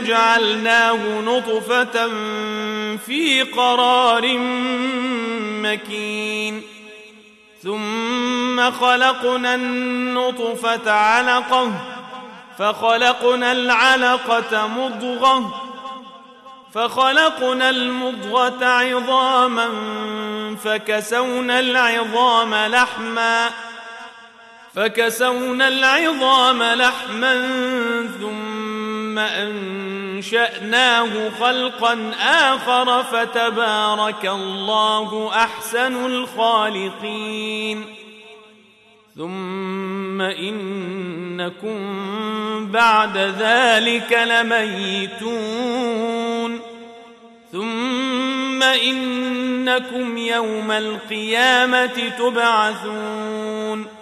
جعلناه نطفة في قرار مكين. ثم خلقنا النطفة علقة فخلقنا العلقة مضغة فخلقنا المضغة عظاما فكسونا العظام لحما فكسونا العظام لحما ثم أنشأناه خلقا آخر فتبارك الله أحسن الخالقين. ثم إنكم بعد ذلك لميتون. ثم إنكم يوم القيامة تبعثون.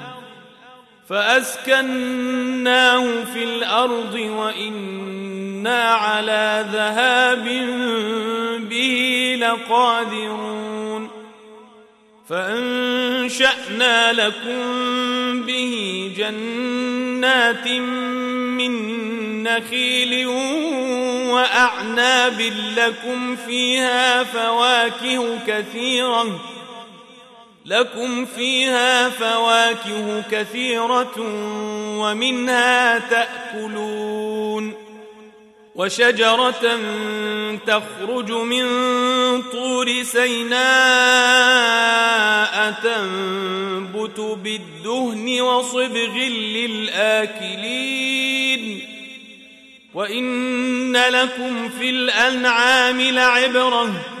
فأسكناه في الأرض وإنا على ذهاب به لقادرون فأنشأنا لكم به جنات من نخيل وأعناب لكم فيها فواكه كثيرة لكم فيها فواكه كثيرة ومنها تأكلون وشجرة تخرج من طور سيناء تنبت بالدهن وصبغ للآكلين وإن لكم في الأنعام لعبرةً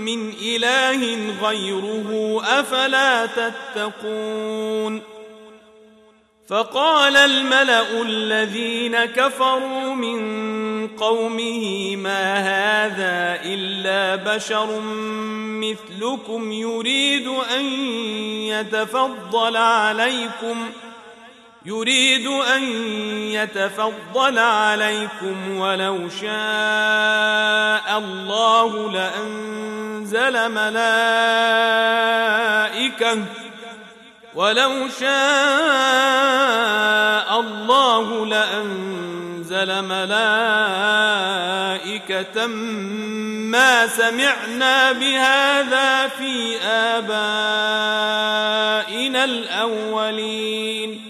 من إله غيره أفلا تتقون فقال الملأ الذين كفروا من قومه ما هذا إلا بشر مثلكم يريد أن يتفضل عليكم يريد أن يتفضل عليكم ولو شاء الله لأنزل ملائكة ولو شاء الله لأنزل ملائكة ما سمعنا بهذا في آبائنا الأولين.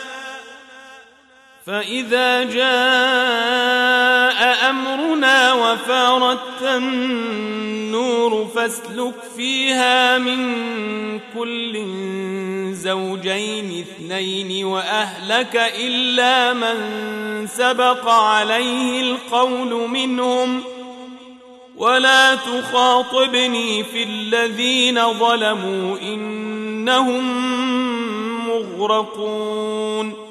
جاء أمرنا وفارت النور فاسلك فيها من كل زوجين اثنين وأهلك إلا من سبق عليه القول منهم ولا تخاطبني في الذين ظلموا إنهم مغرقون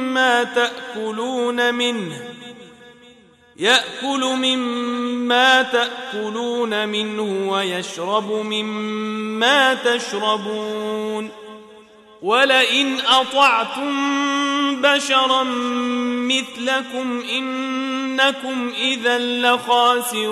تأكلون منه. يأكل مما تأكلون منه ويشرب مما تشربون. ولئن أطعتم بشرا مثلكم إنكم إذا لخاسرون.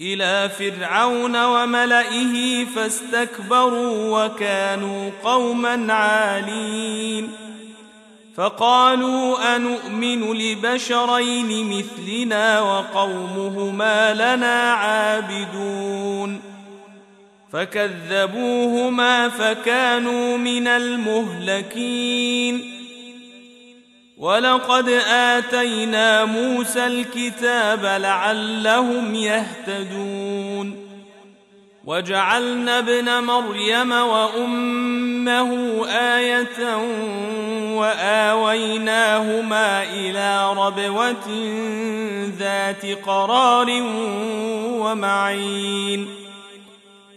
إلى فرعون وملئه فاستكبروا وكانوا قوما عالين. فقالوا انومن لبشرين مثلنا وقومهما لنا عابدون. فكذبوهما فكانوا من المهلكين. ولقد اتينا موسى الكتاب لعلهم يهتدون وجعلنا ابن مريم وامه إيه واويناهما إلى ربوه ذات قرار ومعين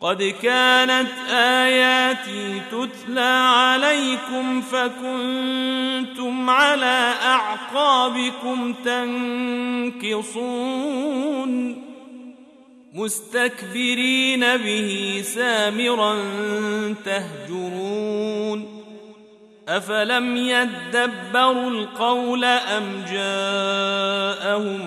قد كانت آياتي تتلى عليكم فكنتم على أعقابكم تنكصون مستكبرين به سامرا تهجرون أفلم يدبروا القول أم جاءهم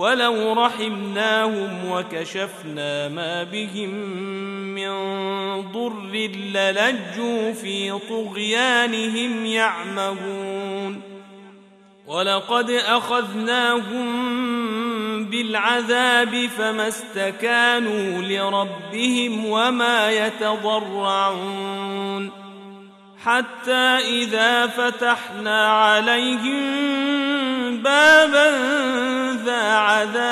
ولو رحمناهم وكشفنا ما بهم من ضر للجوا في طغيانهم يعمهون. ولقد أخذناهم بالعذاب فما استكانوا لربهم وما يتضرعون. حتى إذا فتحنا عليهم بابا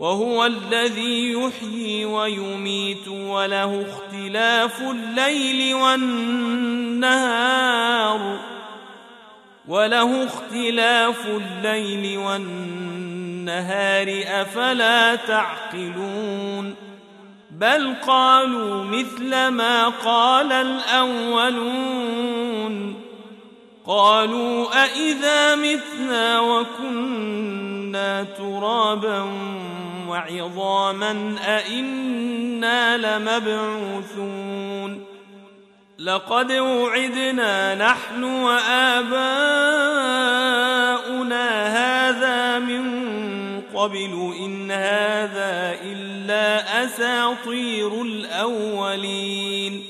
وهو الذي يحيي ويميت وله اختلاف الليل والنهار وله اختلاف الليل والنهار أفلا تعقلون بل قالوا مثل ما قال الأولون قالوا أإذا متنا وكنا ترابا وعظاما أإنا لمبعوثون لقد وعدنا نحن وآباؤنا هذا من قبل إن هذا إلا أساطير الأولين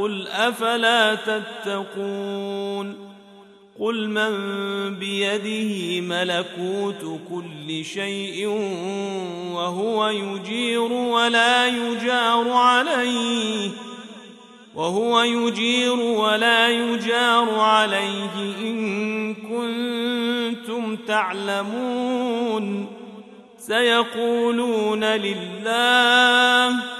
قل أفلا تتقون قل من بيده ملكوت كل شيء وهو يجير ولا يجار عليه وهو يجير ولا يجار عليه إن كنتم تعلمون سيقولون لله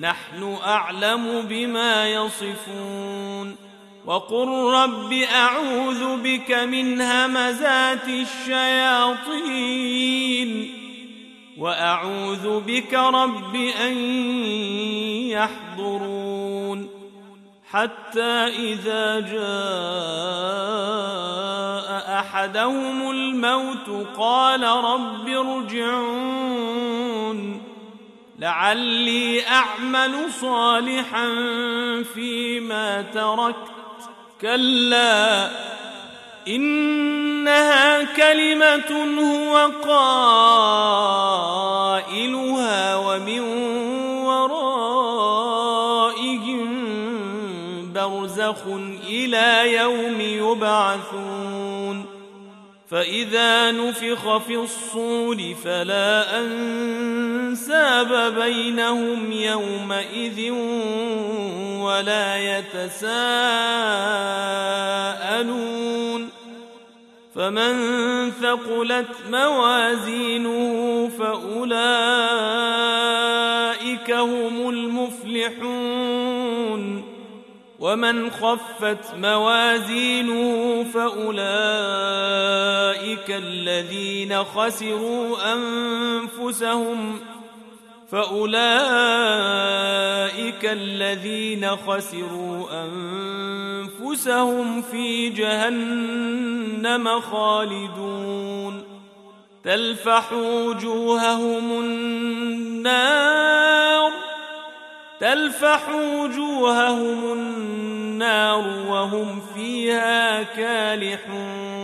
نحن أعلم بما يصفون. وقل رب أعوذ بك من همزات الشياطين. وأعوذ بك رب أن يحضرون. حتى إذا جاء أحدهم الموت قال رب ارجعون. لعلي أعمل صالحا فيما تركت. كلا إنها كلمة هو قائلها ومن ورائهم برزخ إلى يوم يبعثون. فإذا نفخ في الصور فلا أنساب بينهم يومئذ ولا يتساءلون. فمن ثقلت موازينه فأولئك هم المفلحون. ومن خفت موازينه فأولئك الذين خسروا أنفسهم فأولئك الذين خسروا أنفسهم في جهنم خالدون تلفح وجوههم النار تلفح وجوههم النار وهم فيها كالحون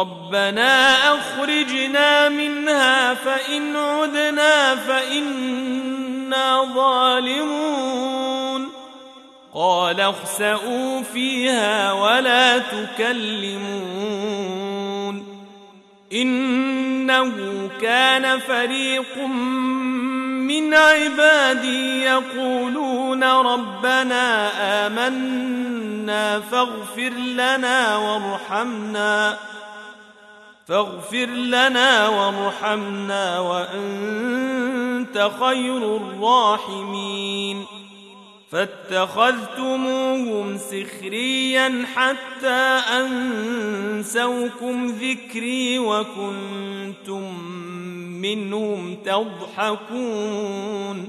ربنا أخرجنا منها فإن عدنا فإنا ظالمون. قال اخسئوا فيها ولا تكلمون. إنه كان فريق من عبادي يقولون ربنا آمنا فاغفر لنا وارحمنا. فاغفر لنا وارحمنا وأنت خير الراحمين. فاتخذتموهم سخريا حتى أنسوكم ذكري وكنتم منهم تضحكون.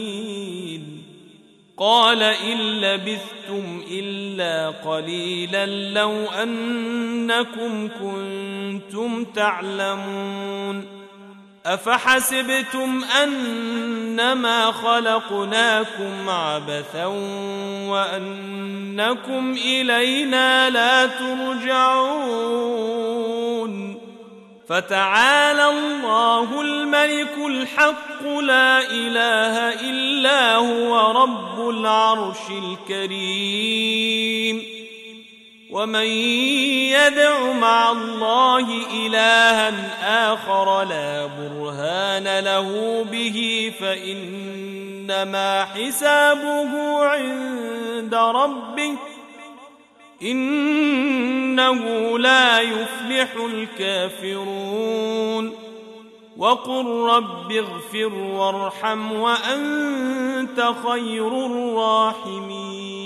قال إن لبثتم إلا قليلا لو أنكم كنتم تعلمون أفحسبتم أنما خلقناكم عبثا وأنكم إلينا لا ترجعون فتعالى الله الملك الحق لا إله إلا هو رب العرش الكريم. ومن يدع مع الله إلها آخر لا برهان له به فإنما حسابه عند ربه. إنه لا يفلح الكافرون. وقل رب اغفر وارحم وأنت خير الراحمين.